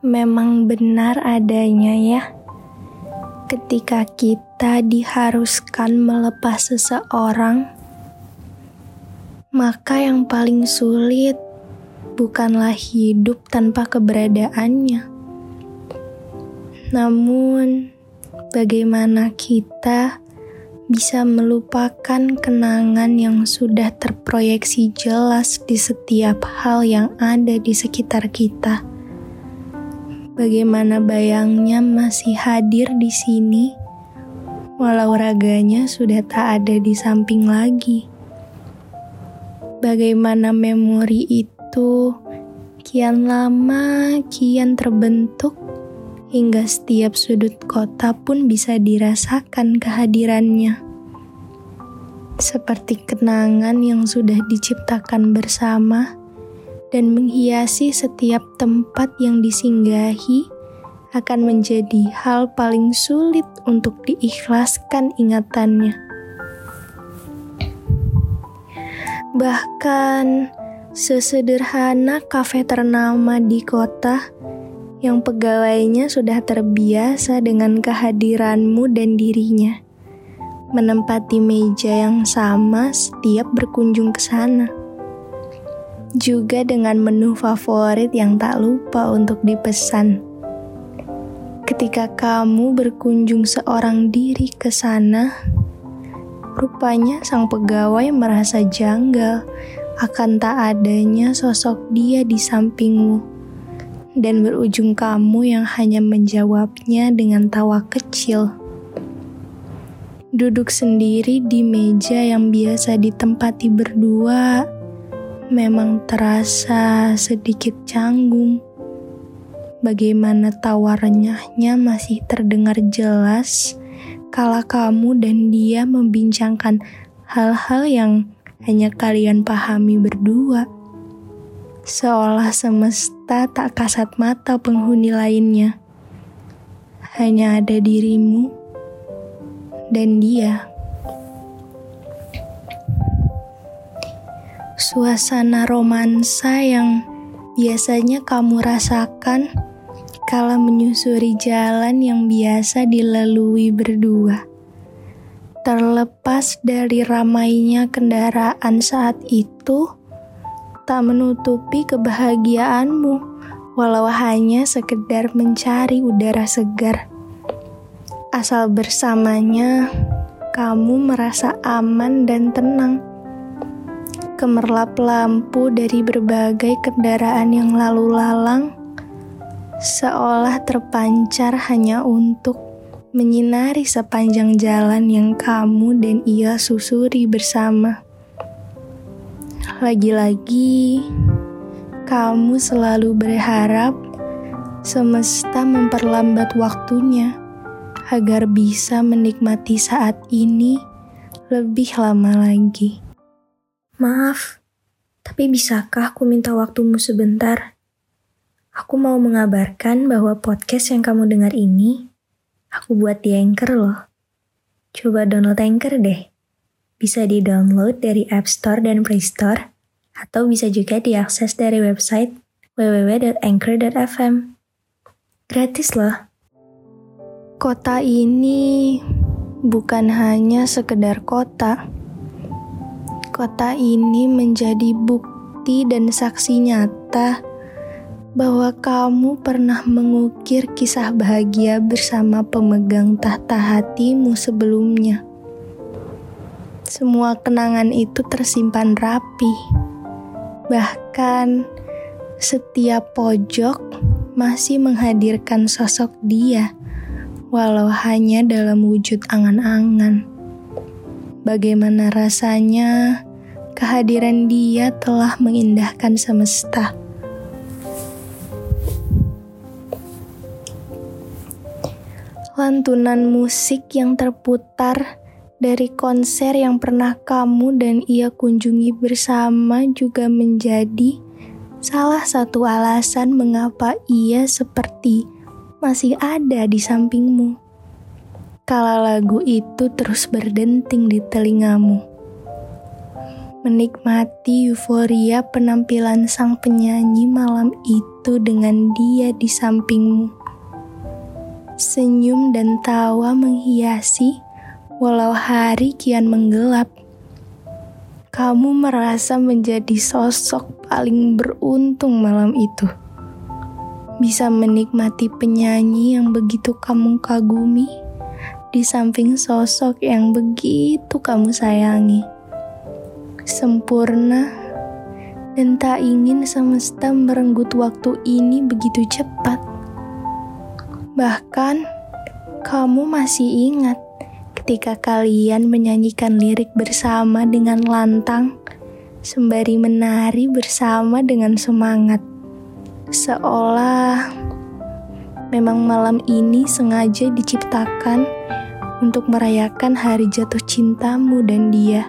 Memang benar adanya ya. Ketika kita diharuskan melepas seseorang, maka yang paling sulit bukanlah hidup tanpa keberadaannya. Namun, bagaimana kita bisa melupakan kenangan yang sudah terproyeksi jelas di setiap hal yang ada di sekitar kita? Bagaimana bayangnya masih hadir di sini, walau raganya sudah tak ada di samping lagi. Bagaimana memori itu kian lama kian terbentuk hingga setiap sudut kota pun bisa dirasakan kehadirannya. Seperti kenangan yang sudah diciptakan bersama dan menghiasi setiap tempat yang disinggahi akan menjadi hal paling sulit untuk diikhlaskan ingatannya. Bahkan sesederhana kafe ternama di kota yang pegawainya sudah terbiasa dengan kehadiranmu dan dirinya, menempati meja yang sama setiap berkunjung ke sana juga dengan menu favorit yang tak lupa untuk dipesan. Ketika kamu berkunjung seorang diri ke sana, rupanya sang pegawai merasa janggal akan tak adanya sosok dia di sampingmu, dan berujung kamu yang hanya menjawabnya dengan tawa kecil. Duduk sendiri di meja yang biasa ditempati berdua memang terasa sedikit canggung. Bagaimana tawa masih terdengar jelas kala kamu dan dia membincangkan hal-hal yang hanya kalian pahami berdua. Seolah semesta tak kasat mata penghuni lainnya. Hanya ada dirimu dan dia. Suasana romansa yang biasanya kamu rasakan kala menyusuri jalan yang biasa dilalui berdua. Terlepas dari ramainya kendaraan saat itu, tak menutupi kebahagiaanmu, walau hanya sekedar mencari udara segar. Asal bersamanya, kamu merasa aman dan tenang gemerlap lampu dari berbagai kendaraan yang lalu lalang, seolah terpancar hanya untuk menyinari sepanjang jalan yang kamu dan ia susuri bersama. Lagi-lagi, kamu selalu berharap semesta memperlambat waktunya agar bisa menikmati saat ini lebih lama lagi. Maaf, tapi bisakah aku minta waktumu sebentar? Aku mau mengabarkan bahwa podcast yang kamu dengar ini, aku buat di Anchor loh. Coba download Anchor deh. Bisa di-download dari App Store dan Play Store, atau bisa juga diakses dari website www.anchor.fm. Gratis loh. Kota ini bukan hanya sekedar kota kota ini menjadi bukti dan saksi nyata bahwa kamu pernah mengukir kisah bahagia bersama pemegang tahta hatimu sebelumnya. Semua kenangan itu tersimpan rapi, bahkan setiap pojok masih menghadirkan sosok dia, walau hanya dalam wujud angan-angan. Bagaimana rasanya kehadiran dia telah mengindahkan semesta. Lantunan musik yang terputar dari konser yang pernah kamu dan ia kunjungi bersama juga menjadi salah satu alasan mengapa ia seperti masih ada di sampingmu. Kala lagu itu terus berdenting di telingamu. Menikmati euforia penampilan sang penyanyi malam itu dengan dia di sampingmu. Senyum dan tawa menghiasi walau hari kian menggelap kamu merasa menjadi sosok paling beruntung malam itu. Bisa menikmati penyanyi yang begitu kamu kagumi di samping sosok yang begitu kamu sayangi. Sempurna dan tak ingin semesta merenggut waktu ini begitu cepat. Bahkan, kamu masih ingat ketika kalian menyanyikan lirik bersama dengan lantang, sembari menari bersama dengan semangat. Seolah memang malam ini sengaja diciptakan untuk merayakan hari jatuh cintamu dan dia.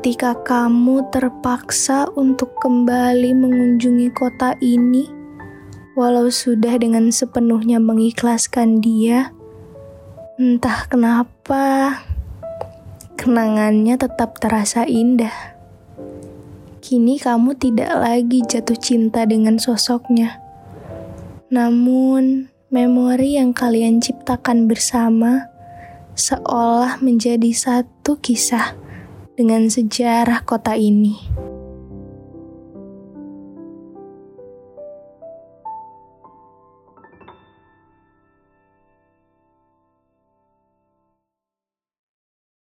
Ketika kamu terpaksa untuk kembali mengunjungi kota ini, Walau sudah dengan sepenuhnya mengikhlaskan dia, entah kenapa kenangannya tetap terasa indah. Kini kamu tidak lagi jatuh cinta dengan sosoknya. Namun, memori yang kalian ciptakan bersama seolah menjadi satu kisah dengan sejarah kota ini.